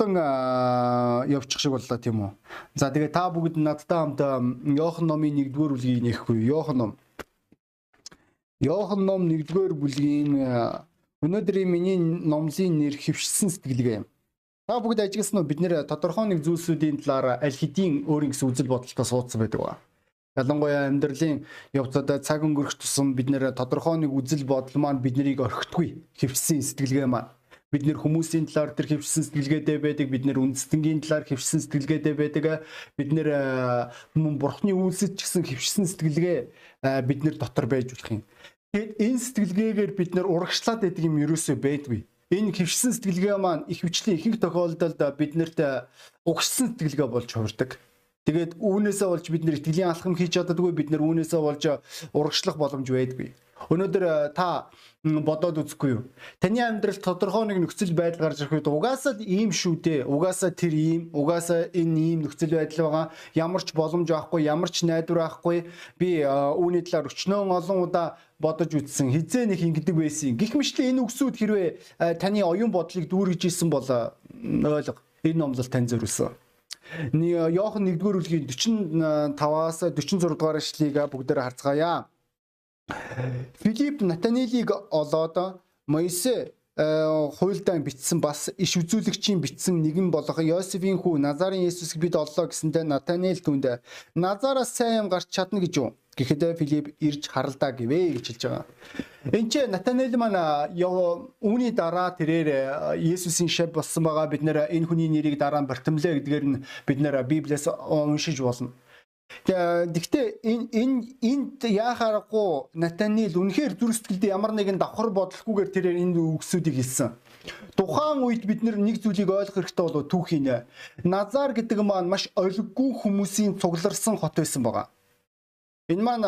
хурдан явчих шиг боллоо тийм үү. За тэгээ та бүгд надтай хамт Йохан номын 1-р бүлгийг нэхгүй. Йохан ном. Йохан ном 1-р бүлгийн өнөөдрийн миний номлын нэр хөвшсөн сэтгэлгээ юм. Та бүгд ажигласан уу бид нэр тодорхой нэг зүйлсүүдийн талаар аль хэдийн өөрийн гэсэн үзэл бодолтой суудсан байдаг ба. Ялангуяа амьдралын явцад цаг өнгөрөх тусам бид нэр тодорхой нэг үзэл бодол маань биднийг орхитгүй хөвшсөн сэтгэлгээ маань бид нэр хүмүүсийн талаар тэр хөвшсөн сэтгэлгээтэй байдаг бид нэр үндэстэнгийн талаар хөвшсөн сэтгэлгээтэй байдаг бид нэр бурхны үйлсэд ч гэсэн хөвшсөн сэтгэлгээ бид нэр дотор байж болох юм. Тэгэд энэ сэтгэлгээгээр бид нэр урагшлаад байдаг юм ерөөсөө байдгүй. Энэ хөвшсөн сэтгэлгээ маань их хвчлийн ихэнх тохиолдолд биднэрт угссан сэтгэлгээ болж хувирдаг. Тэгээд үүнээсээ болж бид нэр итгэлийн алхам хийж чаддаггүй бид нэр үүнээсээ болж урагшлах боломж байдгүй Өнөөдөр э, та бодоод үзэхгүй юу? Таны амьдралд тодорхой нэг нөхцөл байдал гарч ирэх үед угаасаа ийм шүү дээ. Угаасаа тэр ийм, угаасаа энэ ийм нөхцөл байдал байгаа. Ямар ч боломж авахгүй, ямар ч найдвар авахгүй. Би э, үүний талаар өчнөө олон удаа бодож үзсэн. Хизээ нэг ингэдэг байсан. Гэх мэтлээ энэ үгсүүд хэрвээ э, таны оюун бодлыг дүүргэж исэн бол ойлго. Энэ номлол тань зориулсан. Йохан 1-р бүлгийн 45-аас 46 дугаар эшлэгийг бүгдээр харцгаая. Филипп Натанелийг олоод Моисе хуйлдаа бичсэн бас иш үзүүлэгчийн бичсэн нэгэн болох Йосефийн хүү Назарын Есүсийг бид оллоо гэсэндэ Натанел түнд Назараас сайн юм гарч чадна гэж юу? Гэхдээ Филипп ирж харалдаа гэвэ гэж хэлж байгаа. Энд чи Натанел маань үүний дараа тэрээр Есүсийн шав болсон байгаа бид нэр энэ хүний нэрийг дараа нь Бартимле гэдгээр нь бид нэр Библиэс уншиж болно. Гэхдээ энэ энэ энд яхаарахгүй Натанил үнэхээр зүрх сэтгэлдээ ямар нэгэн давхар бодлохгүйгээр тэрээр энэ үгсүүдийг хэлсэн. Тухайн үед бид нэг зүйлийг ойлгох хэрэгтэй болов түүхийн Назар гэдэг маань маш олиггүй хүмүүсийн цугларсан хот байсан байгаа. Энэ маань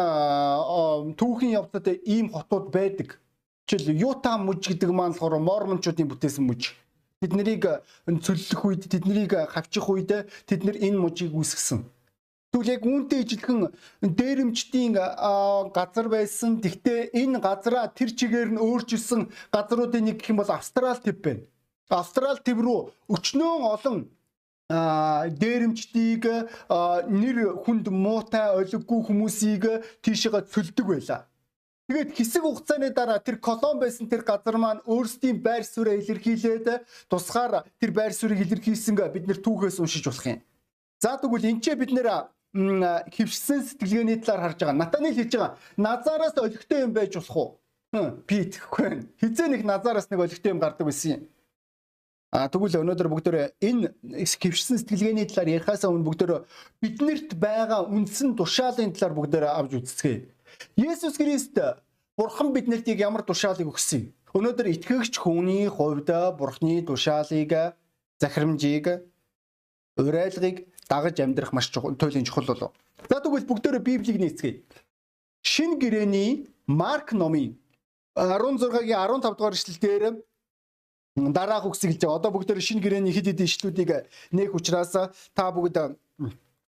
түүхийн явцад ийм хотууд байдаг. Жишээл Юта мужи гэдэг маань болохоор мормончуудын бүтээсэн мужи. Тэд нарыг цөллөх үед, тэд нарыг хавчих үед тэд нар энэ мужийг үүсгэсэн. Тэгвэл яг үүнтэй ижилхэн дээрэмчдийн газар байсан. Тэгтээ энэ газараа тэр чигээр нь өөрчилсөн газруудын нэг гэх юм бол Австрал төв байна. Австрал төв рүү өчнөө олон дээрэмчдийг нэр хүнд муутай олиггүй хүмүүсийг тийшээ цөлдөг байлаа. Тэгээд хэсэг хугацааны дараа тэр колон байсан тэр газар маань өөрсдийн байр суурийг илэрхийлээд тусгаар тэр байр суурийг илэрхийлсэн бид нэр түүхээс уншиж болох юм. За тэгвэл энд ч бид нэр хөвшсөн сэтгэлгээний талаар харж байгаа. Натанил хэлж байгаа. Назараас олигтой юм байж болох уу? Би итгэхгүй байна. Хизээ нэг назараас нэг олигтой юм гардаг байсан юм. А тэгвэл өнөөдөр бүгдөө энэ хөвшсөн сэтгэлгээний талаар ярихаасаа өмнө бүгдөө биднэрт байгаа үндсэн тушаалын талаар бүгдөө авч үзцгээе. Есүс Христ Бурхан биднэрт ямар тушаалыг өгсөн юм? Өнөөдөр итгэгч хүний хувьд Бурханы тушаалыг захирамжийг урайлгыг дагаж амьдрах маш туйлын чухал болов. За тэгвэл бүгдөө Библийг нээцгээе. Шин гэрээний Марк номын 16-гийн 15 дугаар эшлэл дээр дараах үгсийг хэлж байгаа. Одоо бүгдөө шин гэрээний хэд хэдэн ишлүүдийг нээх учраас та бүгд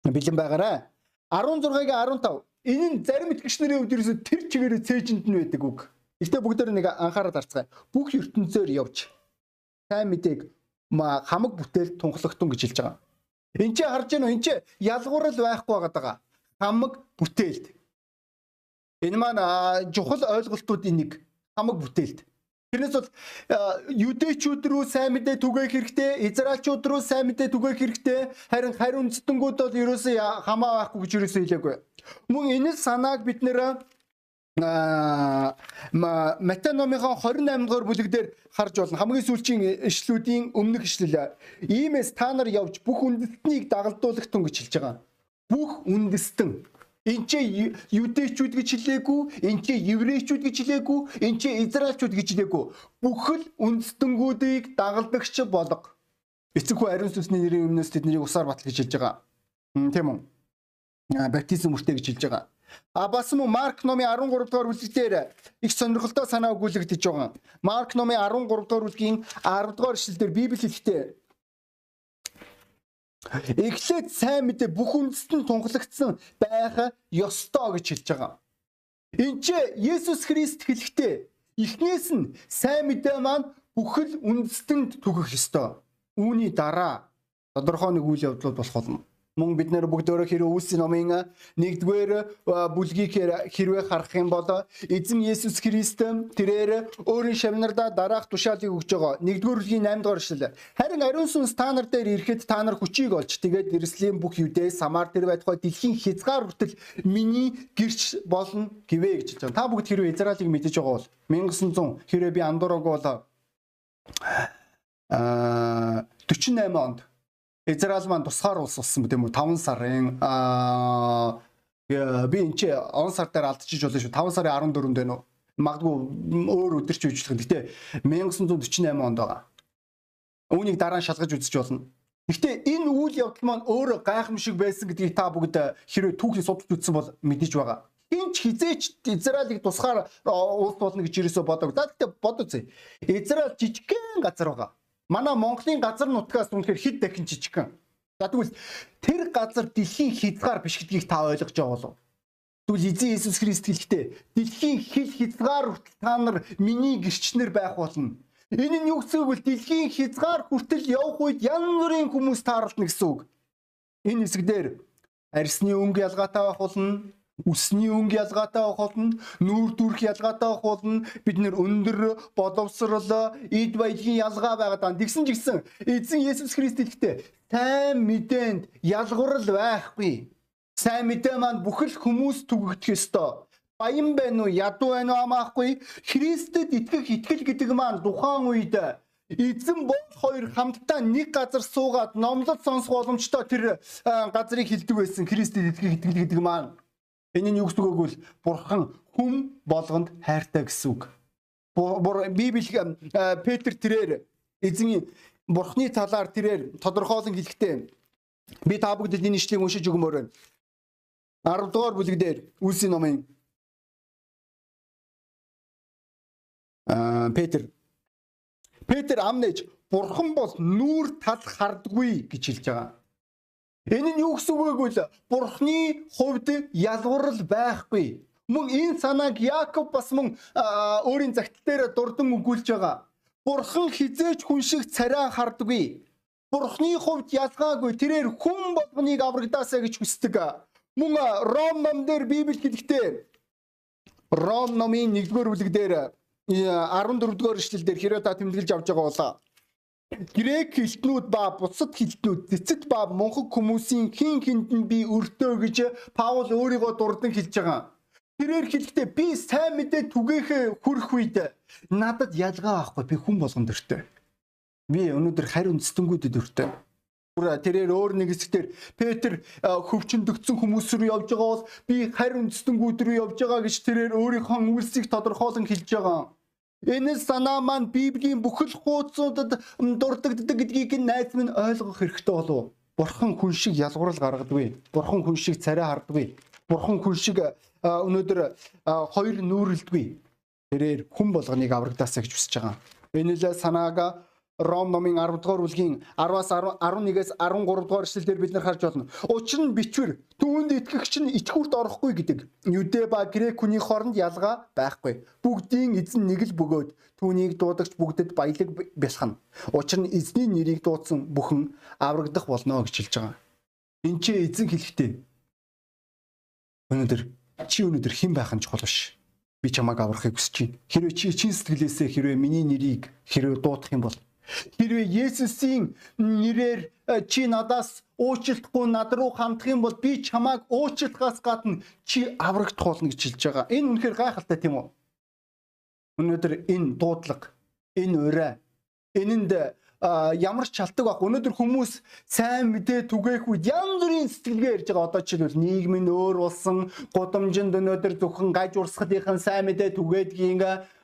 бэлэн байгаарай. 16-гийн 15 энэ нь зарим итгэгчнэрийн хувьд ерөөсө тэр чигээр цээжинд нь байдаг үг. Гэхдээ бүгдээр нэг анхаарал харцгаая. Бүх ертөнцөөр явж сайн мэдээг хамаг бүтээл тунхлагтун гэж хэлж байгаа. Энд чи харж уу? Энд чи ялгуурал байхгүй байгаа. Хамаг бүтээлд. Энэ маань чухал ойлголтуудын нэг хамаг бүтээлд. Тэрнээс бол юдэчүүд рүү сайн мэдээ түгээх хэрэгтэй, израилчууд рүү сайн мэдээ түгээх хэрэгтэй. Харин хариу үндэстнгүүд бол ерөөсөө хамаа байхгүй гэж ерөөсөө хэлээгүй. Мөн энэ санааг бид нэр Матай номынхаа 28 дугаар бүлэг дээр харж болно. Хамгийн сүүлчийн ишлүүдийн өмнөх ишлэл. Иймээс та нар явж бүх үндэстнийг дагалдуулах тун гэж хэлж байгаа. Бүх үндэстэн Энд чи юдэчүүд гэж хэлээгүй, энд чи еврейчүүд гэж хэлээгүй, энд чи израильчүүд гэж хэлээгүй. Бүхэл үндэстэнгүүдийг дагалдагч болго. Эцэг хүү ариун сүнсний нэрийн өмнөөс тэднийг усаар батал гэж хэлж байгаа. Тийм үү? Баптизм үртэй гэж хэлж байгаа. А бас мөн Марк номын 13 дугаар бүлгээр их сонирхолтой санаа өгүүлэгдэж байгаа. Марк номын 13 дугаар бүлгийн 10 дугаар эшлэлдэр Библи хэлэхдээ Эхлээд сайн мэдээ бүх үндэстэн тунхлагдсан байх ёстой гэж хэлж байгаа. Энд чи Есүс Христ хэлэхдээ эхнээс нь сайн мэдээ маань бүхэл үндэстэнд түгэх ёстой. үүний дараа тодорхой нэг үйл явдлууд болох болно. Мөн бид нэр бүгдөө хэрэг үүсийн номын нэгдүгээр бүлгийг хэрвээ харах юм бол эзэн Есүс Христ тэрээр өөрийн шавнардаа дараах тушаалыг өгж байгаа. Нэгдүгээр бүлгийн 8 дугаар эшлэл. Харин ариун сүнс та нар дээр ирэхэд та нар хүчийг олж тэгээд Иерусалим бүх Юдэ, Самар тэр байтугай дэлхийн хязгаар хүртэл миний гэрч болно гэвэ гэж хэлж байгаа. Та бүгд хэрвээ Израилийг мэдэж байгаа бол 1900 хэрвээ би андуураг бол а 48 онд Израиль маань тусгаар улс болсон гэдэг юм уу 5 сарын аа би энэ чи он сар дээр алдчихж болно шүү 5 сарын 14-нд байна уу магадгүй өөр өдөр ч үжлэх. Гэтэ 1948 онд байгаа. Үүнийг дараа нь шалгаж үзэж болно. Гэхдээ энэ үйл явдал маань өөр гайхамшиг байсан гэдгийг та бүгд хэрвээ түүхийг судалж үзсэн бол мэдэж байгаа. Хинч хизээч Израилийг тусгаар улс болно гэж юусоо бодог. За гэхдээ бодоцъё. Израиль жижигхэн газар байгаа Манай Монголын газар нутгаас үнэхээр хэд дахин жижигхэн. За тэгвэл тэр газар дэлхийн хязгаар биш гэдгийг та ойлгож байгаа болов. Тэгвэл эзэн Иесус Христ хэлэхдээ дэлхийн хил хязгаар хүртэл та нар миний гэрчнэр байх болно. Энэ нь юу гэсэн үг вэ? Дэлхийн хязгаар хүртэл явах үед янз бүрийн хүмүүс тааралдна гэсэн үг. Энэ хэсэгдэр арьсны өнгө ялгаатай байх болно Үсний өнгө ялгаатай байх болно, нүүр дүрх ялгаатай байх болно. Бид нэр өндөр боловсрол, эд баялагын ялгаа байгаа. Тэгсэн ч гэсэн эзэн Есүс Христ хэлэхдээ сайн мэдээнд ялгуурл байхгүй. Сайн мэдээ маань бүхэл хүмүүс түгэгдэх ёстой. Баян байна уу, ядуу байна уу хамаахгүй. Христэд итгэх итгэл гэдэг маань тухайн үед эзэн бол хоёр хамтдаа нэг газар суугаад номлол сонсох боломжтой тэр газрыг хилдэг байсан. Христэд итгэх итгэл гэдэг маань Энэ нь юу гэсэн үг вэ? Бурхан хүм болгонд хайртай гэсэн үг. Библи Петр тэрээр эзэн Бурхны талаар тэрээр тодорхойлон хэлэхдээ би та бүгдэд энэ ишлэгийг уншиж өгмөр байна. 10 дугаар бүлэг дээр Үлсийн номын аа Петр Петр амнэж Бурхан бол нүүр тал хардггүй гэж хэлж байгаа. Энэ нь юу гэсэн үг вэ гэвэл Бурхны хувьд ялгуурл байхгүй. Мөн энэ санааг Яаков бас мөн өөрийн загтал дээр дурдан өгүүлж байгаа. Бурхан хизээч хүн шиг царай хардаггүй. Бурхны хувьд ялгаагүй тэрээр хүн болгоныг аврагдаасаа гэж хүсдэг. Мөн Ром ном дээр Библи хэлэхдээ Ром номын 1-р бүлэг дээр 14-р эшлэл дээр хэрэг та тэмдэглэж авч байгаа болоо грек хэлтнүүд ба бусад хэлтнүүд цэцэд ба монхог хүмүүсийн хин хинд нь би өртөө гэж Паул өөрийгөө дурдан хэлж байгаа. Тэрээр хэлэхдээ би сайн мэдээ түгээхээ хүрх үед надад ялгаа авахгүй би хүн болгон дөртөө. Би өнөөдөр харь үндэстэнгүүдэд өртөө. Тэрээр өөр нэг хэсгээр Петр хөвчөндөгцсөн хүмүүс рүү явж байгаа бол би харь үндэстэнгүүд рүү явж байгаа гэж тэрээр өөрийнхөө үйлсийг тодорхойлон хэлж байгаа. Энэ санаа маань Библийн бүхэл хуудасуудад дурддагддаг гэдгийг найз минь ойлгох хэрэгтэй болов. Бурхан хүн шиг ялгуурл гаргадаггүй. Бурхан хүн шиг царай хардаггүй. Бурхан хүн шиг өнөөдөр хоёр нүүрэлдэггүй. Тэрээр хүн болгоныг аврагдаасаа гэж хүсэж байгаа. Энэ л санаага Ром номын 10 дугаар бүлгийн 10-аас 11-ээс 13 дугаар эшлэлдэр бид нар харж байна. Учир нь бичвэр түүнд итгэгч нь ичгүүрт орохгүй гэдэг. Юдэ ба грек хүний хооронд ялгаа байхгүй. Бүгдийн эзэн нэг л бөгөөд түүнийг дуудагч бүгдэд баялаг бэлхана. Учир нь эзний нэрийг дуудсан бүхэн аврагдах болно гэж хэлж байгаа. Энд чи эзэн хэлэхдээ өнөөдөр чи өнөөдөр хэн байх нь чухал биш би чамайг аврахыг хүсэж байна. Хэрвээ чи чин сэтгэлээсээ хэрвээ миний нэрийг хэрвээ дуудах юм бол Хэрвээ Есүсийн нэрээр э, чи надаас уучлахгүй над руу хандах юм бол би чамайг уучлахаас гадна чи аврагдах болно гэж хэлж байгаа. Энэ үнэхээр гайхалтай тийм үү? Өнөөдөр энэ дуудлага, энэ ураа, энэнд ямар ч чалдаг баг. Өнөөдөр хүмүүс сайн мэдээ түгээх үед янз бүрийн сэтгэлгээ ярьж байгаа. Одоо жишээлбэл нийгмийн өөр болсон, гудамжинд өнөөдөр зөвхөн гаж урсгалынхан сайн мэдээ түгээдгийн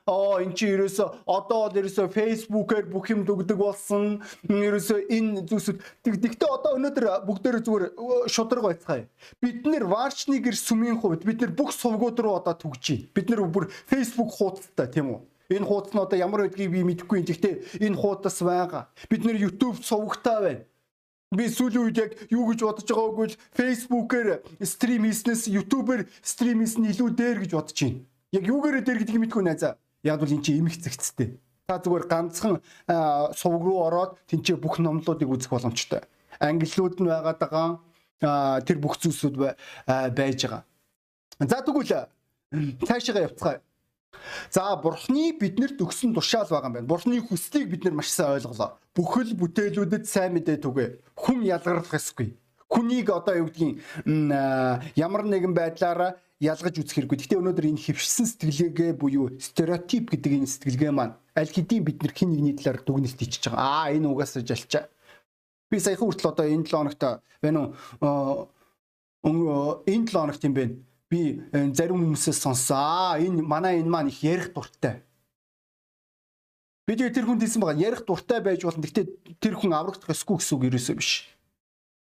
оо эн чи ерөөсө одоо бол ерөөсө фейсбүүкээр бүх юм дүгдэг болсон. Ерөөсө энэ зүйлсүүд тэгтээ одоо өнөөдөр бүгдээр зүгээр шудраг байцгаая. Бид нэр варчны гэр сүмийн хувьд бид нэр бүх сувгууд руу одоо түгжий. Бид нэр бүр фейсбુક хуудастай тийм үү? Энэ хуудас нь одоо ямар байдгийг би мэдэхгүй. Гэхдээ энэ хуудас байгаа. Бид нэр YouTube сувгтай байна. Би сүүлийн үед яг юу гэж бодож байгааг бол Facebook-ээр стрим хийснээс YouTube-ээр стрим хийсэн илүү дээр гэж бодож байна. Яг юугаар дээр гэдгийг мэдэхгүй найзаа. Яг бол эн чинь эмх зэгцтэй. Та зүгээр ганцхан сувг руу ороод тэнцээ бүх номлуудыг үзэх боломжтой. Ангиллууд нь байгаад байгаа тэр бүх зүйлсүүд байж байгаа. За тэгвэл цаашаа явцгаая. За бурхны биднэрт өгсөн тушаал байгаа юм байна. Бурхны хүслийг бид нар маш сайн ойлголоо. Бүхэл бүтээлүүдэд сайн мэдээ түгэ. Хүн ялгарлах ёсгүй. Хүнийг одоо юу гэдгийг ямар нэгэн байдлаараа ялгаж үзэх хэрэггүй. Гэхдээ өнөөдөр энэ хөвшсөн сэтгэлгээ буюу стереотип гэдэг энэ сэтгэлгээ маань аль хэдийн бид нар хин нэгний талаар дүгнэлт ичиж байгаа. Аа энэ угаасаа жалчаа. Би саяхан хүртэл одоо энэ 7 хоногт байна уу энэ 7 хоногт юм бэ би зарим хүмүүсээс сонссоо. Энэ манай энэ маань их ярих дуртай. Би тэгээ тэр хүнд хэлсэн байгаа. Ярих дуртай байж болно. Гэхдээ тэр хүн аврагдах ёсгүй гэсэн үг ерөөсөө биш.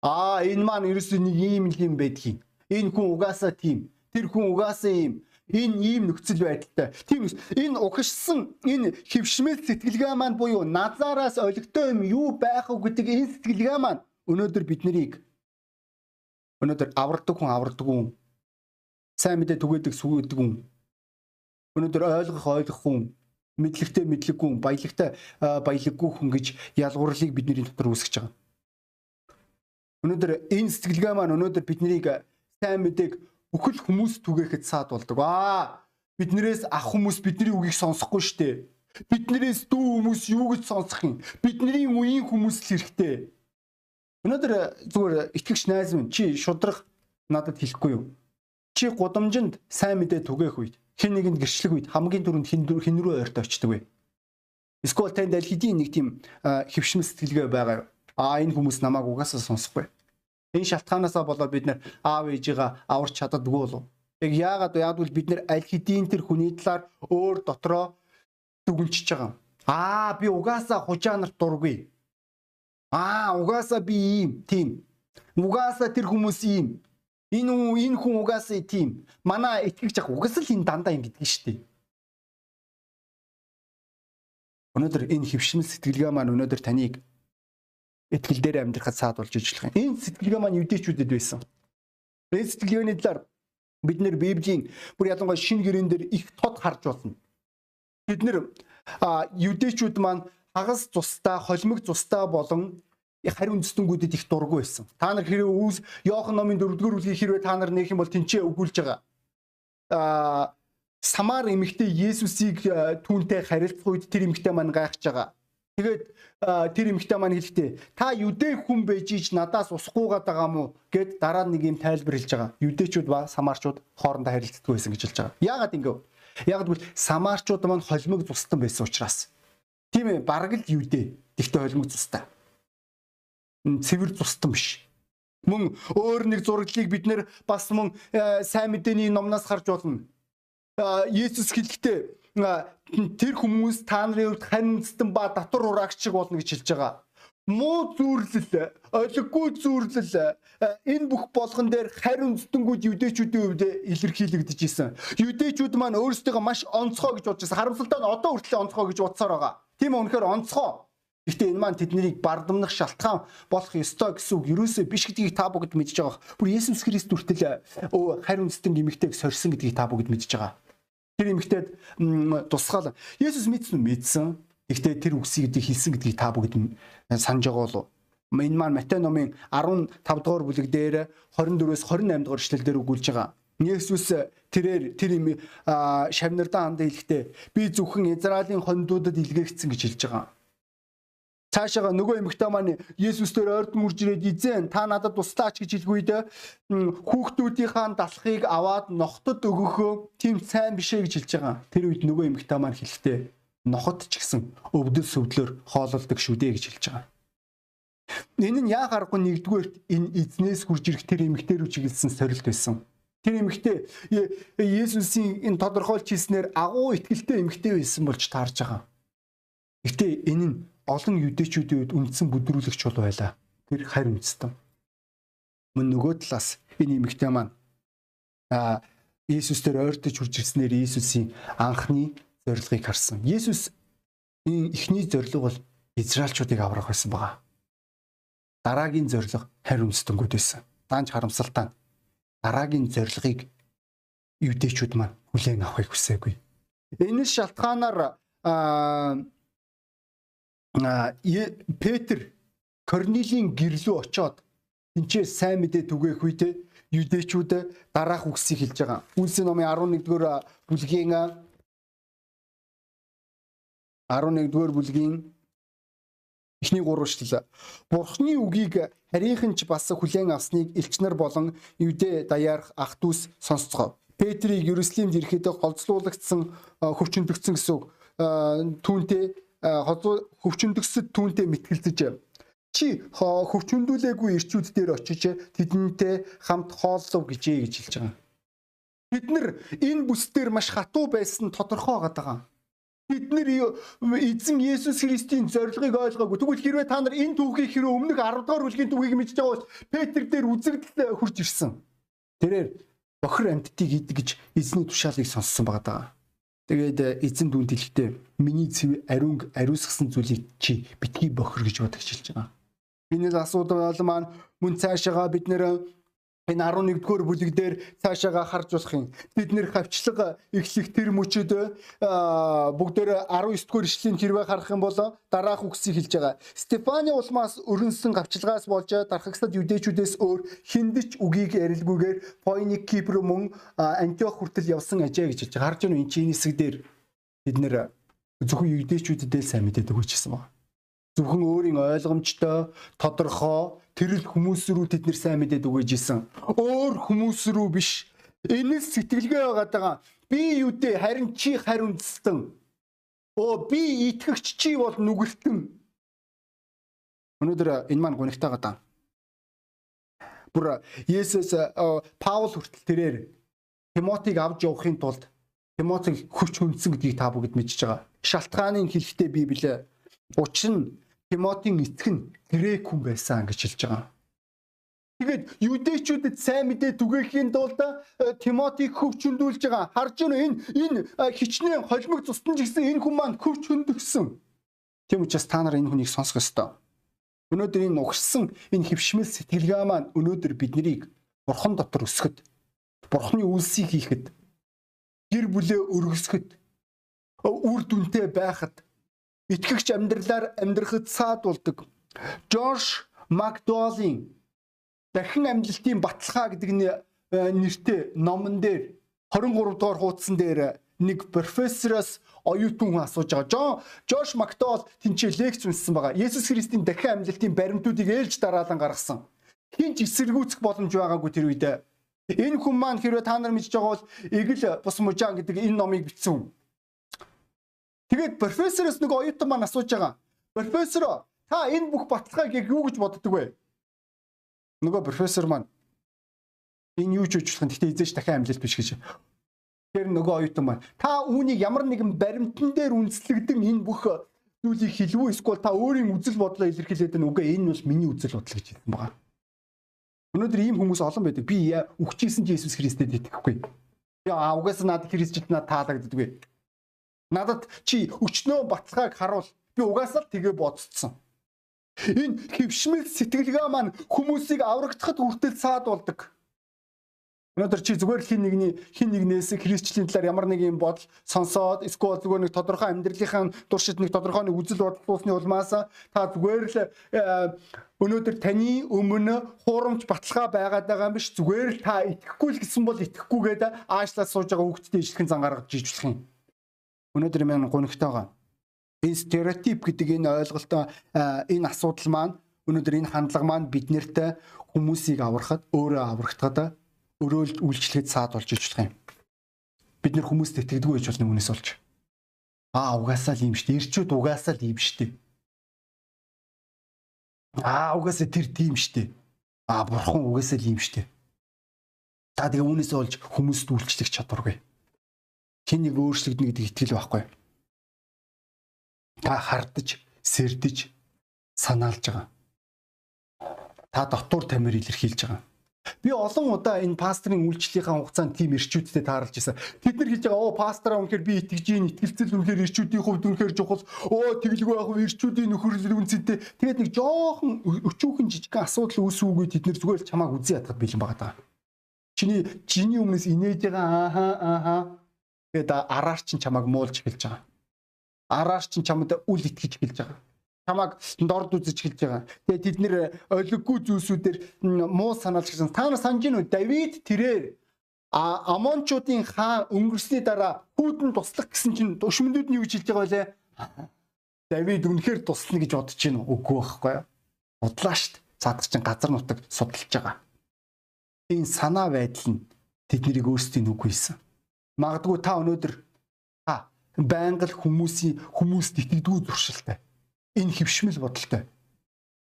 Аа энэ маань ерөөсөө нэг ийм юм байдгийг. Энэ хүн угаасаа тийм. Тэр хүн угаасаа ийм энэ ийм нөхцөл байдалтай. Тийм энэ угшсан энэ хөвшмэл сэтгэлгээ маань буюу назараас олигтой юм юу байх вэ гэдэг энэ сэтгэлгээ маань өнөөдөр бид нарыг өнөөдөр авардаг хүн авардаг хүн сайн мэдээ түгээдэг сүгээдэг хүн өнөөдөр ойлгох ойлгох хүн мэдлэгтэй мэдлэггүй хүн баялагтай баялаггүй хүн гэж ялгуурлыг бидний дотор үүсгэж байгаа. Өнөөдөр энэ сэтгэлгээ маань өнөөдөр биднийг сайн мэдээг бүхэл хүмүүс түгээхэд саад болдог. Аа биднээс ах хүмүүс бидний үгийг сонсохгүй штэ. Биднээс дүү хүмүүс юу гэж сонсох юм? Бидний үеийн хүмүүс л хэрэгтэй. Өнөөдөр зүгээр итгэгч найз минь чи шудрах надад хэлэхгүй юу? Чи гудамжинд сайн мэдээ түгээх үед хэн нэгэнд гэрчлэх үед хамгийн түрүүнд хин хин рүү ойрт очдөг вэ? Эсвэл танд аль хэдийн нэг тийм хөвшмөл сэтгэлгээ байгаа. Аа энэ хүмүүс намайг угаасаа сонсохгүй. Энэ шалтгаанаас болоод бид нэр аав ээжигээ аварч чаддаггүй болов. Яг яагаад яадвал бид нэр аль хэдийн тэр хүний талаар өөр дотроо дүгнчихэж байгаа. Аа би угаасаа хужаа нарт дургүй. Аа угаасаа би ийм тийм. Угаасаа тэр хүмүүс ийм Энэ хүн энэ хүн угаасаа тийм. Манай итгэгч ах угаас л энэ дандаа юм гэдгийг шүү дээ. Өнөөдөр энэ хөвшмөл сэтгэлгээ маань өнөөдөр таныг итгэл дээр амьдрахад саадуулж ижлэх юм. Энэ сэтгэлгээ маань юдэчүүдэд байсан. Энэ сэтгэлгээний талаар бид нэр Библийн бүр ялангуяа шинэ гэрэн дээр их тод харж болно. Бид нэр юдэчүүд маань хагас цустай, холимог цустай болон хариу үндэстэнгүүдэд их дургу байсан. Та нар хэрэг үүс Иохан номын 4-р бүлгийн хэрвээ та нар нээх юм бол тэнцээ өгүүлж байгаа. Аа Самар эмэгтэй Есүсийг түүнтэй харилцах үед тэр эмэгтэй маань гайхаж байгаа. Тэгээд тэр эмэгтэй маань хэлэхдээ та юдэ хүн байж ич надаас усахгүйгээд байгаа мó гэд дараа нэг юм тайлбар хэлж байгаа. Юдэчүүд ба самарчууд хоорондоо харилцдаг байсан гэж хэлж байгаа. Яагаад ингэв? Яагаад гэвэл самарчууд маань холимог цустан байсан учраас. Тийм ээ, бараг л юдэ. Тэгтээ холимог цустай цэвэр тустан биш. Мөн өөр нэг зураглалыг бид нэр бас мөн сайн мэдээний номноос харж болно. Есүс хэлэхдээ тэр хүмүүс та нарын хувьд харимтсан ба татвар ураагч шиг болно гэж хэлж байгаа. Муу зүүрлэл, олиггүй зүүрлэл энэ бүх болгон дээр хариу үндэстэнгүүд юдэчүүдийн хувьд илэрхийлэгдэж исэн. Юдэчүүд маань өөрсдөө маш онцгой гэж бодож байсан. Харамсалтай нь одоо хүртэл онцгой гэж бодсоор байгаа. Тийм? Үнэхээр онцгой. Гэхдээ энэ маань тэднийг бардамнах шалтгаан болох ёстой гэсэн үг юусоо биш гэдгийг та бүгд мэдж байгаа. Бүр Есүс Христ хүртэл харь үндэстэн эмэгтэйг сорьсон гэдгийг та бүгд мэдж байгаа. Тэр эмэгтэйд тусгаал Есүс мэдсэн үү? Мэдсэн. Гэхдээ тэр үгсийг хэлсэн гэдгийг та бүгд санаж байгаа болов энэ маань Матай номын 15 дугаар бүлэг дээр 24-өөс 28 дугаар эшлэл дээр өгүүлж байгаа. Есүс тэрээр тэр юм шавнардаа хандаа хэлэхдээ би зөвхөн Израилийн хондуудад илгээгдсэн гэж хэлж байгаа цаашаага нөгөө эмэгтэй маань Есүс дээр ойрд мөрж ирээд эзэн та надад туслаач гэж хэлгүйд хүүхдүүдийнхаа далахыг аваад нохтод өгөхөө тийм сайн бишээ гэж хэлж байгаа. Тэр үед нөгөө эмэгтэй маань хэлэхдээ нохот ч гэсэн өвдөл сөвдлөөр хоололдог шүү дээ гэж хэлж байгаа. Энэ нь яа гарахгүй нэгдүгээрт энэ эзнээс хурж ирэх тэр эмэгтэй рүү чиглэсэн сорилт байсан. Тэр эмэгтэй Есүсийн энэ тодорхойлж хэлснээр агуу ихтгэлтэй эмэгтэй байсан болж таарж байгаа. Гэтэ энэ нь олон юдэчүүдийн үед үндсэн бүдрүүлэгч бол байлаа. Тэр харь үндэстэн. Мөн нөгөө талаас энэ эмэгтэй маань а Иесус дээр ойртож хурж ирснээр Иесусийн анхны зорилгыг харсан. Иесус энэ эхний зорилго бол Израильчуудыг аврах байсан байгаа. Дараагийн зорилго харь үндэстэнгүүд байсан. Даанч харамсалтай дараагийн зорилгыг юдэчүүд маань хүлээн авахыг хүсээгүй. Энэ шалтгаанаар Петр Корнилийн гэрлөө очоод тэнцээ сайн мэдээ түгээх үедээ юдэчүүд дараах үгсийг хэлж байгаа. Үлсийн номын 11-р бүлгийн 11-р бүлгийн эхний гурван шүлэл. Бурхны үгийг харийнханч бас хүлээн авсныг элчнэр болон Юдэ даяарх ах дүүс сонсцгоо. Петрийг Ерүслимд ирэхэд голцлуулагдсан хөвчөндөгцсөн гэсэн үг. Түүнтэй хөвчөндөгсөд түүнтэй мэтгэлцэж чи хөвчөндүүлээгүй ирчүүд дээр очиж тэдэнтэй хамт хооллов гэжээ гэж хэлж байгаа. Бид нар энэ бүс дээр маш хатуу байсан тодорхой байгаа. Бид нар эзэн Есүс Христийн зорилгыг ойлгоогүй. Тэгвэл хэрвээ та нар энэ түүхийг хэрвээ өмнөх 10 дугаар бүлгийн түүхийг мэдж байгаа бол Петр дээр үзэгдэл хурж ирсэн. Тэрээр бохир амьтдыг идэг гэж эзний тушаалыг сонссон байгаа. Тэгээд эзэн дүнд хэлэхдээ миний цэв ариунг ариусгасан зүйлийг чи битгий бохир гэж бодож хэлж байгаа. Биний асуудал маань мөн цаашаага бид нэр энэ 11-р бүлэг дээр цаашаага харж болох юм. Бид нэр хавчлага эхлэх тэр мөчөд бүгдээр 19-р ишлэлийн хэрвээ харах юм бол дараах үгсийг хэлж байгаа. Стефани улмаас өрнсөн хавчлагаас болж дархагсад юдэчүүдээс өөр хиндэж үгийг ярилгүйгээр Фойник Кипр мөн Антиох хүртэл явсан ажээ гэж хэлж байгаа. Харж байна энэ хэсэг дээр бид нэр зөвхөн юдэчүүдэд сайн мэдээд өгөөчсөн байна зөвхөн өөрийн ойлгомжтой тодорхой тэрл хүмүүс рүү тэд нэр сайн мэдээд өгөөж исэн. Өөр хүмүүс рүү биш. Энэ л сэтгэлгээ байгаа даа. Би юу дээ харин чи харин үндэстэн. Оо би итгэгч чи бол нүгэлтэн. Өнөөдөр энэ маань гонигтайгаа даа. Бүр Есүс Паул хүртэл тэрээр Тимотиг авч явахын тулд Тимотиг хүч хүндсэн гэдгийг та бүгд мэдж байгаа. Шалтгааныг хэлэхдээ Библи учир нь Тимотийн эцэг нь грек хүн байсан гэж хэлж байгаа. Тэгээд юдэчүүдэд сайн мэдээ түгээхийн тулд э, Тимотиг хөвчөндүүлж байгаа. Харж байна энэ энэ э, хичнээн холимог цустан ч гэсэн энэ хүн маань хөвч хөндөгсөн. Тийм учраас та нар энэ хүнийг сонсох ёстой. Өнөөдөр энэ угшсан энэ хөвшмөл сэтгэлгээ маань өнөөдөр биднийг бурхан дотор өсгөхөд бурханы үйлсийг хийхэд гэр бүлээ өргөсгөхөд үр дүнтэй байхад итгэгч амьдралаар амьдрахад саадуулдаг. Джордж Макдуалын дахин амжилтын баталгаа гэдэг э, нэртэй номон дээр 23 дугаар хуудсан дээр нэг профессороос оюутан хүн асууж байгаа. Жон Джордж Макдуал тэнцээ лекц үнссэн байгаа. Есүс Христийн дахин амжилтын баримтуудыг ээлж дараалан гаргасан. Хинч эсэргүүцэх боломж байгаагүй тэр үед. Энэ хүн маань хэрвээ та нар мэдж байгаа бол Игэл бус мужаан гэдэг энэ номыг бичсэн хүн. Тэгээд профессороос нэг оюутан маань асууж байгаа. Профессор та энэ бүх баталгааг юу гэж боддог вэ? Нөгөө профессор маань энэ юу ч үжлэх гэхдээ эзэж дахин амжилт биш гэж. Тэр нөгөө оюутан маань та үүнийг ямар нэгэн баримтан дээр үндэслэгдэн энэ бүх зүйлийг хэлвүү эсвэл та өөрийн үзэл бодлоо илэрхийлээд байна үгүй энэ бол миний үзэл бодол гэж хэлсэн байгаа. Өнөөдөр ийм хүмүүс олон байдаг. Би чи Иесус Христэд итгэхгүй. Яа угаасаа надад Христчд надад таалагддаг Надад чи өчнөө баталгааг харуул. Би угаасаа тэгээ бодцсон. Энэ хөвшмөл сэтгэлгээ маань хүмүүсийг аврагдахад хүртэл саад болдог. Өнөөдөр чи зүгээр хин нэгний хин нэгнээс христчлийн талаар ямар нэг юм бодол сонсоод эсвэл зүгээр нэг тодорхой амьдралынхаа туршид нэг тодорхой нэг үзэл бодол туусны улмаас та зүгээр л э, өнөөдөр таны өмнө хуурамч баталгаа байгаад байгаа юм биш зүгээр л та итгэхгүй л гэсэн бол итгэхгүйгээд аашлаад сууж байгаа хүүхдэд ижилхэн зан гаргаж жижүүлэх юм. Өнөөдөр маань гонигтойгоо энэ стереотип гэдэг энэ ойлголтоо энэ асуудал маань өнөөдөр энэ хандлага маань биднэрт хүмүүсийг аврахад өөрөө аврагдахад өөрөө л үйлчлэхэд саад болж иж болох юм. Бид нэр хүмүүст итгэдэггүй гэж болно үнээс болж. Аа угаасаа л юм штэ. Ирчүүд угаасаа л юм штэ. Аа угаасаа тэр тийм штэ. Аа бурхан угаасаа л юм штэ. Та тэгээ үнээс болж хүмүүст үйлчлэх чадваргүй хин нэг өөрчлөгдөнө гэдэг итгэл байхгүй. Та хардаж, сэрдэж, санаалж байгаа. Та дотор тамир илэрхийлж байгаа. Би олон удаа энэ пастрын үйлчлэлийн хугацаанд тийм ирчүүдтэй тааралж байсан. Тэд нар хэлж байгаа оо пастраа үнэхээр би итгэж ийн итгэлцэл үнэхээр ирчүүдийн хувьд үнэхээр чухал. Оо тэглгүй яг ирчүүдийн нөхөрлөл үнцэнтэй. Тэгээд нэг жоохон өчүүхэн жижигхэн асуудал үүсвүүгүй тэд нар зүгээр л чамааг үзий ятгад бэлэн байгаа даа. Чиний чиний өмнөөс инээж байгаа ааха ааха Тэгээд араар чин чамайг муулж эхэлж байгаа. Араар чин чамд үл итгэж эхэлж байгаа. Чамаг дорд үзэж хэлж байгаа. Тэгээ тэд нэр олиггүй зүйлсүүдээр муу санаалж гэсэн. Та нар санаж гинүү Давид тэрээр а Амончуудын хаан өнгөрсний дараа хүүдэн туслах гэсэн чинь душмнууд нь юу хэлж байгаа вэ? Давид үнэхээр туслана гэж бодож уу? Үгүй байхгүй юу? Бодлаа штт. Цаадах чинь газар нутаг судалж байгаа. Энэ санаа байдал нь тэднийг өөрсдийн үг хийсэн. Магадгүй та өнөөдөр та байнга л хүмүүсийн хүмүүст итгэдэггүй зуршилтай. Энэ хөвшмөл бодолтой.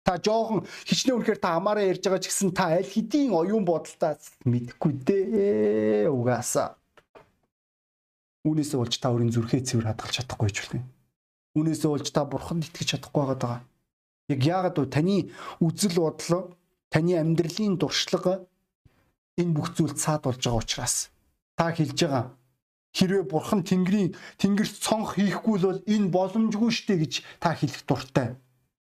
Та жоохон хичнээн үнэхээр та амаараа ярьж байгаа ч гэсэн та аль хэдийн оюун бодолтой мэдэхгүй дээ угаасаа. Үүнээсээ болж та өөрийн зүрхээ цэвэр хадгалж чадахгүй ч юм. Үүнээсээ болж та бурханд итгэж чадахгүй байгаа. Яг яагаад вэ? Таны үзэл бодлоо, таны амьдралын дуршлага энэ бүх зүйл цаад болж байгаа учраас та хэлж байгаа хэрвээ бурхан тэнгэрийн тэнгэрт цонх хийхгүй л бол энэ боломжгүй штэ гэж та хэлэх дуртай.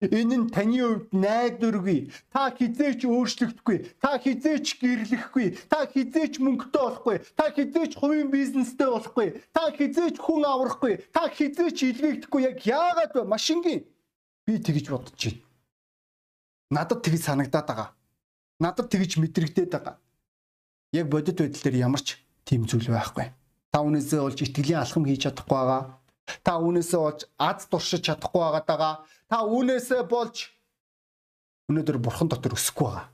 Энэ нь таны хувьд найдваргүй. Та хизээч өөрчлөгдөхгүй. Та хизээч гэрлэхгүй. Та хизээч мөнгөтэй болохгүй. Та хизээч хувийн бизнестэй болохгүй. Та хизээч хүн аврахгүй. Та хизээч илгээгдэхгүй. Яг яагаад вэ? Машингийн би тэгж бодож байна. Надад тэгж санагдаад байгаа. Надад тэгж мэдрэгдээд байгаа. Яг бодит байдал дээр ямар ч тийм зүйл байхгүй. Та үнээсээ болж итгэлийн алхам хийж чадахгүй байгаа. Та үүнээсээ болж аз туршиж чадахгүй байгаа. Та үүнээсээ болж өнөөдөр бурхан дотор өсөхгүй байгаа.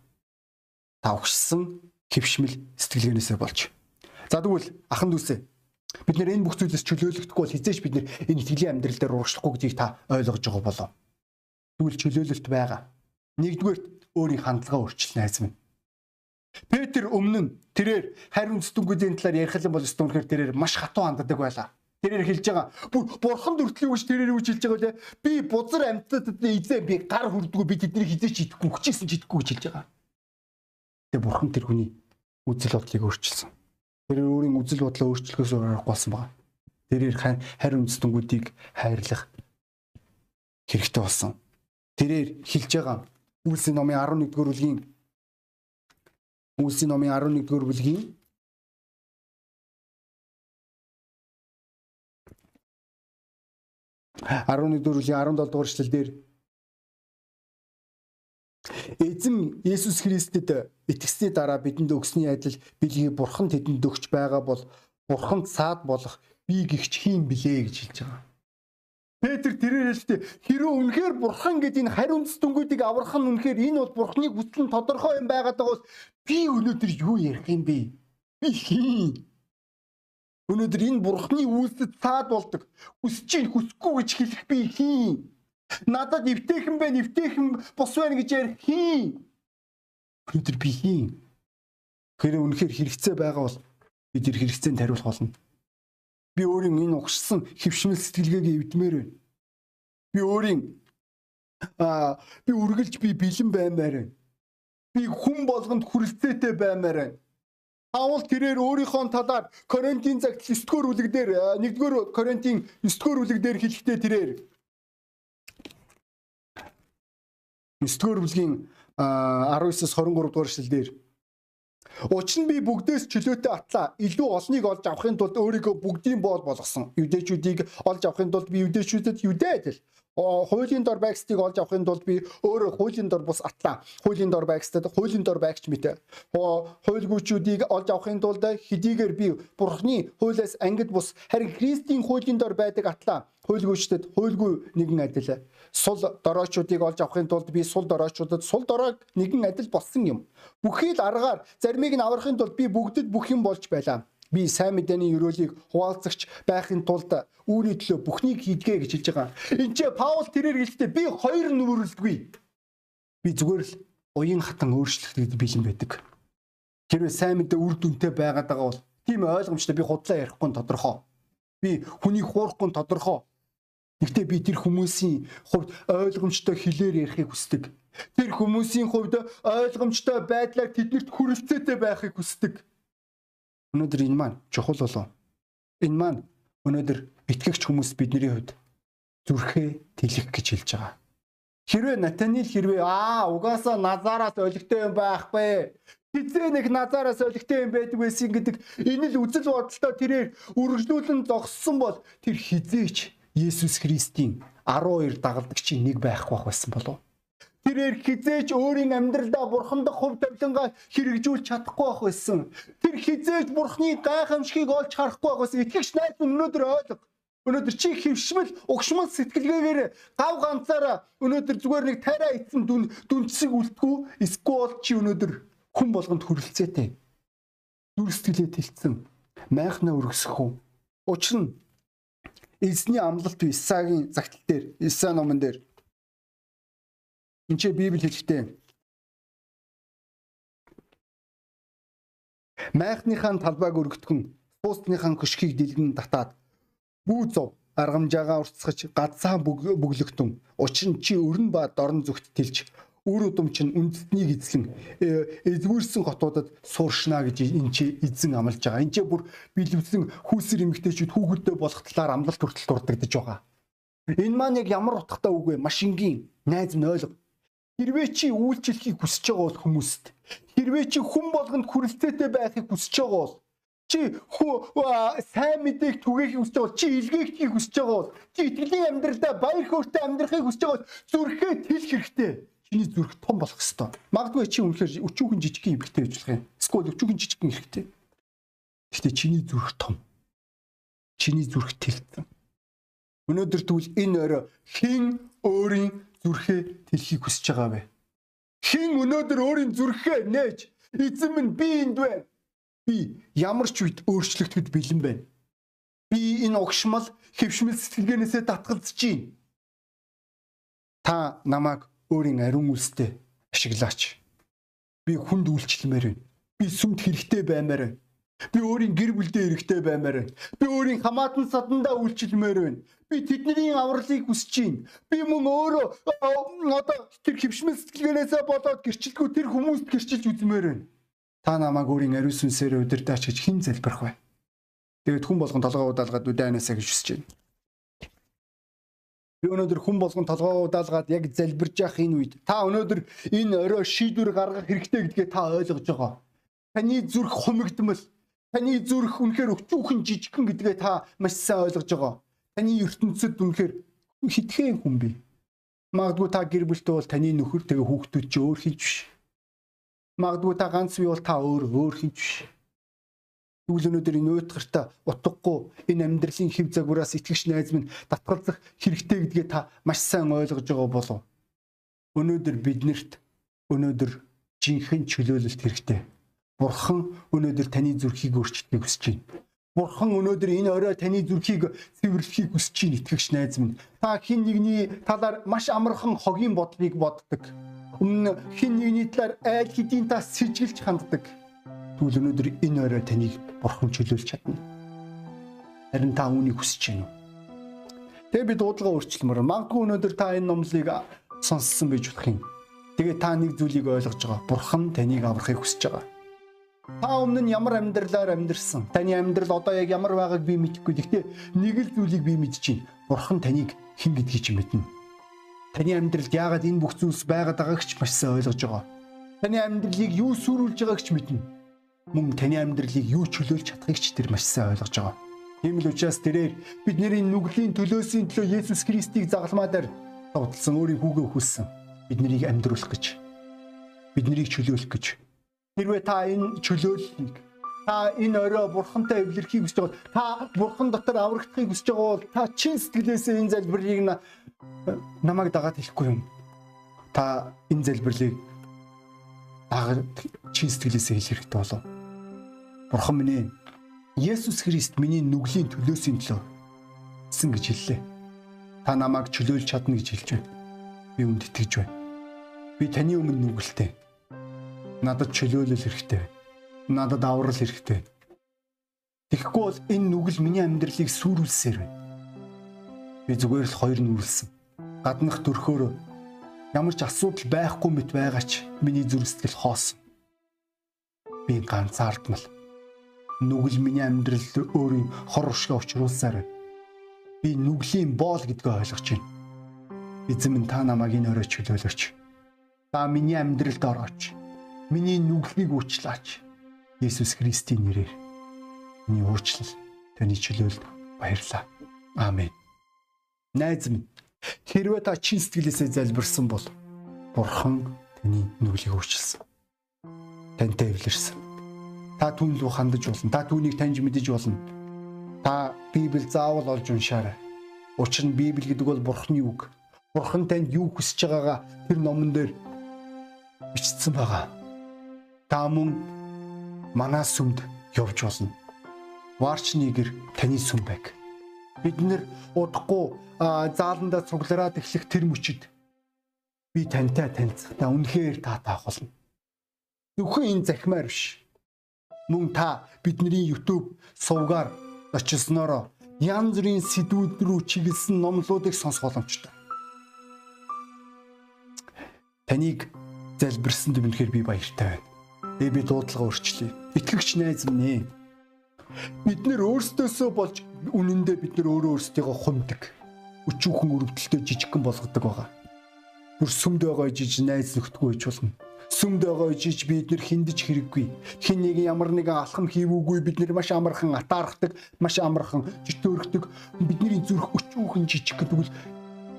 Та өгшсөн хөвшмөл сэтгэлгээнээсээ болж. За тэгвэл ахан дүүсээ бид нэр энэ бүх зүйлээс чөлөөлөгдөхгүй бол хизээч бид нэр энэ итгэлийн амьдрал дээр урагшлахгүй гэдгийг та ойлгож байгаа болов. Тэгвэл чөлөөлөлт байгаа. Нэгдүгээр өөрийн хандлагаа өөрчилнө айз минь. Петр өмнө нь тэрээр харин үндэстэнгүй талаар ярих юм бол өстөн үнэхээр тэрээр маш хатуу ханддаг байлаа. Тэрээр хэлж байгаа. Бурхан дүртлийг үуч тэрээр үуч хэлж байгаа лээ. Би бузар амьтад эзэн би гар хүрдгүү би тэднийг хизээч идэхгүй хүчээсэн ч идэхгүй гэж хэлж байгаа. Тэгээ бурхан тэр хүний үзэл бодлыг өөрчилсөн. Тэр өөрийн үзэл бодлоо өөрчлөхөөс аргагүй болсон байна. Тэрээр харин үндэстэнгүүдийг хайрлах хэрэгтэй болсон. Тэрээр хэлж байгаа. Үлсийн номын 11-р бүлгийн Үлсийн номын 11-р бүлгийн 11 дөрвлийн 17 дугаар эшлэлдэр Эзэн Есүс Христэд итгэсний дараа бидэнд өгсөний адил билгийг Бурхан тэдэнд өгч байгаа бол Бурханд саад болох би гихч хийм блэ гэж хэлж байгаа. Петр тэрээр хэлдэг хэрвээ үнэхээр Бурхан гэдэг энэ хариу үндэстнгүүдийг аврах нь үнэхээр энэ бол Бурханыг хүсэл нь тодорхой юм байгаад байгаа бол би өнөөдөр юу ярих юм бэ? Би хийн Өнөөдөр энэ бурхны үйлсэд цаад болдог. Хүсэж чинь хүсэхгүй гэж хэлэх би хийн. Надад эвтэйхэн байна, эвтэйхэн бус байна гэж ярих хийн. Өнөөдөр би хийн. Хэрэг үнэхээр хэрэгцээ байгаа бол бид хэрэгцээнд хариулах болно. Би өөрийн энэ угшсан хөвшмөл сэтгэлгээгээ эвдмээр байна. Би өөрийн аа би үргэлж би бэлэн баймаар байна. Би хүн болгонд хүрэлцээтэй баймаар байна Паул тэрээр өөрийнхөө талаар Коринтын цагт 9-р бүлэг дээр 1-р Коринтын 9-р бүлэг дээр хэлэхдээ тэрээр 9-р бүлгийн 19-с 23 дугаар эшлэлдэр Учир нь би бүгдээс чөлөөтэй атлаа. Илүү олныг олж авахын тулд өөрийгөө бүгдийн боол болгосон. Юдэчүүдийг олж авахын тулд би юдэчүүдэд юдэ адил хуулийн дор байгстыг олж авахын тулд би өөрөө хуулийн дор бус атлаа. Хуулийн дор байгстад хуулийн дор байгч мэт. Хуульгүйчүүдийг олж авахын тулд хэдийгээр би бурхны хуулиас ангид бус харин Христийн хуулийн дор байдаг атлаа. Хуульгүйчдэд хуульгүй нэгэн адил. Сул дороочуудыг олж авахын тулд би сул дороочуудад сул дороог нэгэн адил болсон юм. Бүхий л аргаар заримыг нь аврахын тулд би бүгдэд бүх юм болж байлаа би сайн мэдээний өрөөлийг хуваалцагч байхын тулд үүний төлөө бүхнийг хийдгээ гэж хэлж байгаа. Энд чи Паул тэрээр хэлдэг би хоёр нүрэлдгүй. Би зүгээр л уян хатан өөрчлөлтөд бэлэн байдаг. Хэрвээ сайн мэдээ үр дүнтэй байгаад байгаа бол тийм ойлгомжтой би худлаа ярихгүй тодорхой. Би хүнийг хуурахгүй тодорхой. Гэхдээ би тэр хүмүүсийн хувьд ойлгомжтой хэлээр ярихыг хүсдэг. Тэр хүмүүсийн хувьд ойлгомжтой байдлаар тэднэрт хүрэлцээтэй байхыг хүсдэг. Өнөөдөр энэ маань чухал болов. Энэ маань өнөөдөр итгэгч хүмүүс бидний хувьд зүрхээ тэлэх гэж хэлж байгаа. Хэрвээ Натанил хэрвээ аа угаасаа Назараас олигтой юм байхгүй. Хизээ нэг Назараас олигтой юм байдаг байсан гэдэг энэ л үзэл бодолтой тэрээр үргэлжлүүлэн зогссон бол тэр хизээч Есүс Христийн 12 дагалдагчийн нэг байх байх байсан болов. Тэрээр хизээч өөрийн амьдралдаа бурхандах хувь тавилангаа хэрэгжүүлж чадахгүй байх байсан. Тэр хизээч бурхны гайхамшигыг олж харахгүй байх байсан. Итгэгч найз өнөөдөр ойлго. Өнөөдөр чи хөвшмөл, угшмал сэтгэлгээгээр гав ганцаараа өнөөдөр зүгээр нэг тайраа ицсэн дүн дүнцсэг үлдэхгүй эсвэл чи өнөөдөр хүн болгонд хүрэлцээтэй. Дүр сэтгэлээ тэлцсэн. Майхнаа өргөсөх үү? Учир нь эзний амлалт Исагийн загтал дээр, Иса номон дээр Энд чи Библи хэлэхдээ Майхныхаа талбайг өргөтгөн суусныхаа хөшгийг дэлгэн татаад бүү зов аргамжаагаа уртсгаж гадсаа бүглэгтэн учир нь чи өрн ба дорн зүгт тэлж үр удам чинь үндэстнийг эзлэн э, эзгүүрсэн хотуудад сууршна гэж энэ чи эзэн амлаж байгаа. Энд чи бүр билвсэн хүүсэр эмэгтэйчүүд хүүхэдтэй болох талаар амлалт хүртэл дурддагдж байгаа. Энэ маань яг ямар утгатай үг вэ? Маш энгийн найз нь ойлго. Хэрвээ чи үйлчлэхийг хүсэж байгаа бол хүмүүст хэрвээ чи хүн болгонд хүрэлцээтэй байхыг хүсэж байгаа бол чи сайн мэдээг түгээхийг хүсэж байгаа бол чи илгээхийг хүсэж байгаа бол чи итгэлийн амьдралдаа баяр хөөртэй амьдрахыг хүсэж байгаа бол зүрхээ тэлэх хэрэгтэй. Чиний зүрх том болох ёстой. Магадгүй чи үнэхээр өчүүхэн жижигхэн эмгтэй байж болох юм. Эсвэл өчүүхэн жижигхэн хэрэгтэй. Гэхдээ чиний зүрх том. Чиний зүрх тэлсэн. Өнөөдөр тэгвэл энэ орой хэн өөрийн зүрхээ тэлхийг хүсэж байгаа вэ? Хэн өнөөдөр өөрийн зүрхээ нээж эзэн минь би энд байна. Би ямар ч үед өөрчлөгдөд бэлэн байна. Би энэ огшмал хэвшмэл сэтгэлгээнээсээ татгалзаж байна. Та намайг өөрийн ариун үлстэй ашиглаач. Би хүнд үйлчлэмээр байна. Би сүмд хэрэгтэй баймаар байна. Би өөрийн гэр бүлдээ хэрэгтэй баймаар байна. Би өөрийн хамаатан садандаа үйлчлэмээр байна. Би тэдний авралыг хүсэж байна. Би мөн өөрөө одоо тэр хөвшмөл сэтгэлгээнээсээ болоод гэрчлэхгүй тэр хүмүүст гэрчилж үзмээр байна. Та намайг өөрийн ариун сүнсээр удирдаач гэж хэн залбирх вэ? Тэгээд хүн болгон толгоо удаалгаад үдэнэсэ гэж хүсэж байна. Би өнөөдөр хүн болгон толгоо удаалгаад яг залбирж явах энэ үед та өнөөдөр энэ орой шийдвэр гаргах хэрэгтэй гэдгээ та ойлгож байгаа. Таны зүрх хумигдмал Таны зүрх үнэхээр өчүүхэн жижигхэн гэдгээ та маш сайн ойлгож байгаа. Таны ертөнцид үнэхээр хитгэн хүн бий. Магадгүй та гэр бүлтэй бол таны нөхөр тэгээ хүүхдүүд ч өөр хийж биш. Магадгүй та ганц бий бол та өөр өөр хийж биш. Тэгвэл өнөөдөр энэ уйтгарта утгагүй энэ амьдралын хэв загвараас итгэгч найз минь татгалзах хэрэгтэй гэдгээ та маш сайн ойлгож байгаа болов. Өнөөдөр биднэрт өнөөдөр жинхэнэ чөлөөлөлт хэрэгтэй Бурхан өнөөдөр таны зүрхийг өөрчлөхийг хүсэж байна. Бурхан өнөөдөр энэ орой таны зүрхийг цэвэрлэхийг хүсэж байна итгэгч найз минь. Та хин нэгний талаар маш амархан хогийн бодлыг боддог. Өмнө хин нэгний талаар айл хэдийн та сэжгэлж ханддаг. Тэгвэл өнөөдөр энэ орой таныг Бурхан чөлөөлж чадна. Харин та үүнийг хүсэж байна уу? Тэгээ би дуудлага өөрчлөмөр. Магадгүй өнөөдөр та энэ номлыг сонссон байж болох юм. Тэгээ та нэг зүйлийг ойлгож байгаа. Бурхан таныг аврахыг хүсэж байгаа Та өмнө нь ямар амьдралаар амьдэрсэн? Таны амьдрал одоо яг ямар байгааг би мэдэхгүй. Гэхдээ нэг л зүйлийг би мэдэж байна. Бурхан таныг хэн гэдгийг ч мэднэ. Таны амьдралд яагаад энэ бүх зүйлс байгаад байгааг ч маш сайн ойлгож байгаа. Таны амьдралыг юу сүрүүлж байгааг ч мэднэ. Мөн таны амьдралыг юу чөлөөлж чадахыг ч тэр маш сайн ойлгож байгаа. Тийм л учраас тэрээр бидний нүглийн төлөөсийн төлөө Есүс Христийг загалмаа дээр товтлсон өөрийн хүүгээ хүссэн. Биднийг амьдруулах гэж. Биднийг чөлөөлөх гэж Хэрвээ та энэ чөлөөллийг та энэ орой бурхантай эвлэрхийг хүсэж байгаа та бурхан дотор аврагдахыг хүсэж байгаа бол та чин сэтгэлээсээ энэ залбирыг намайг дагаад хэлэхгүй юм. Та энэ залбирлыг дагаад чин сэтгэлээсээ хэлэх хэрэгтэй болов. Бурхан минь Есүс Христ миний нүглийн төлөөсийн төлөө гэсэн гэж хэллээ. Та намайг чөлөөлж чадна гэж хэлж байна. Би үүнд итгэж байна. Би таны өмнө нүгэлтэй надад чөлөөлөл хэрэгтэй. Надад аврал хэрэгтэй. Тэгэхгүй бол энэ нүгэл миний амьдралыг сүрүүлсээр байна. Би зүгээр л хоёр нүгэлсэн. Гаднах төрхөөр ямар ч асуудал байхгүй мэт байгаа ч миний зүрх сэтгэл хоосон. Би ганцаардмал. Нүгэл миний амьдралд өөрийн хор уршиг учруулсаар байна. Би нүглийн боол гэдгээ ойлгож байна. Эзэн минь та намайг энэ өрөө чөлөөлөөч. Та миний амьдралд орооч Миний нүглийг уучлаач. Есүс Христийн нэрээр. Миний уучлал таны чөлөөлд баярлаа. Аамен. Найз минь хэрвээ та чин сэтгэлээсээ залбирсан бол Бурхан таны нүглийг өөрчилсөн. Тантай эвлэрсэн. Та түүн рүү хандаж болно. Та түүнийг таньж мэдэж болно. Та Библийг заавал олж уншаарай. Учир нь Библи гэдэг бол Бурханы үг. Бурхан танд юу хүсэж байгаагаа тэр номон дээр бичсэн байгаа. Та мөн манаа сүмд явж болно. Варч нэгэр таны сүм байг. Бид нэр удахгүй зааландаа цуглараад эхлэх тэр мөчид би тантай танилцахдаа үнэхээр таатаах болно. Зөвхөн энэ захимаар биш. Мөн та бидний YouTube сувгаар очилсноор янз бүрийн сэдвүүд рүү чиглэсэн номлуудыг сонсох боломжтой. Таныг залбирсанд үнэхээр би баяртай байна. Тэгээ би дуудлага өөрчлөе. Итгэгч найз минь ээ. Бид нэр өөрсдөөсөө болж үнэндээ бид нэр өөрөө өөрсдийгөө хумдаг. Өчүүхэн өрөвдөлтөй жижигхэн болгодог байгаа. Бүр сүмд байгаа жиж найз нөхдгөө гэж болно. Сүмд байгаа жиж бид нэр хиндэж хэрэггүй. Хин нэг ямар нэгэн алхам хийвүүгүй бид нэр маш амархан атаархдаг, маш амархан житөөрөгдөг. Бидний зүрх өчүүхэн жижиг гэдэг нь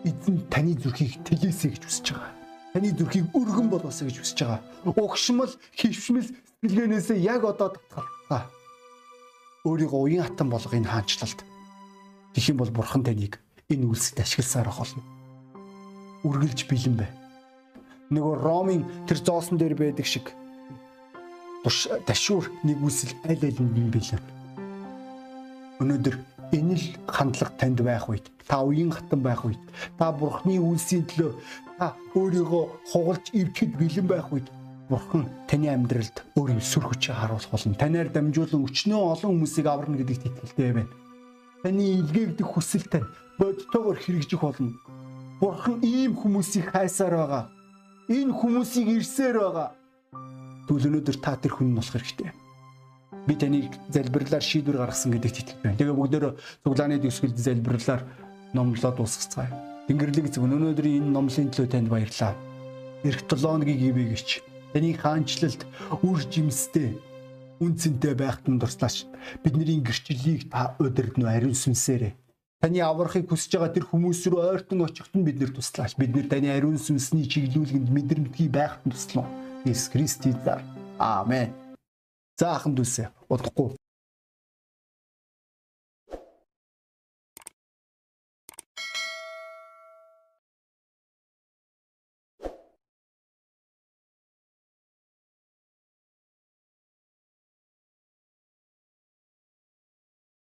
эзэн таны зүрхийг тэлээсэ гэж хүсэж байгаа таны зүрхийг өргөн болгосоо гэж хүсэж байгаа. Угшмал, хөвшмөл сэтгэлгээнээсээ яг одоо татгалаа. Өөрийгөө уян хатан болгох энэ хаанчлалт. Тэгэх юм бол бурхан таныг энэ үйлсэд ашигласаар болно. Үргэлж бэлэн бай. Нөгөө Ромын тэр зоосон дээр байдаг шиг туш ташуур нэг үсэл аль аль нь бэлэн. Өнөөдөр энэ л хандлага танд байх үед та уян хатан байх үед та бурхны үйлсийн төлөө та өөрийгөө хугалж эвчэд бэлэн байх үед бурхан таны амьдралд өөрийн сүр хүчийг харуулах болно. Танаар дамжуулан өчнөө олон хүмүүсийг аварна гэдэгт итгэлтэй байна. Таны илгээгдэх хүсэл тань бодтойгоор хэрэгжих болно. Бурхан ийм хүмүүсийг хайсаар байгаа. Энэ хүмүүсийг ирсээр байгаа. Тэгвэл өнөөдөр та тэр хүн нь болох хэрэгтэй би таныг залбирлаар шийдвэр гаргасан гэдэгт итгэж байна. Тэгээ бүгдөө цуглааны дэвсгэлд залбирлаар номлоод дуусгацгаая. Тэнгэрлэг эзэн өнөөдрийн энэ номлын төлөө танд баярлалаа. Ирэх 7 өдрийн ивэгч таны хаанчлалд үр жимстэй үнцэнтэй байх тунд туслаач. Бидний гэрчлэлийг та удирдно ариун сүнсээрээ. Таны аврахыг хүсэж байгаа тэр хүмүүс рүү ойртон очихт нь бид нэр туслаач. Бид нэр таны ариун сүнсний чиглүүлгэнд мэдрэмтгий байх туслаа. Иесус Христийн зар. Аамен. За ахын дүүсээ удахгүй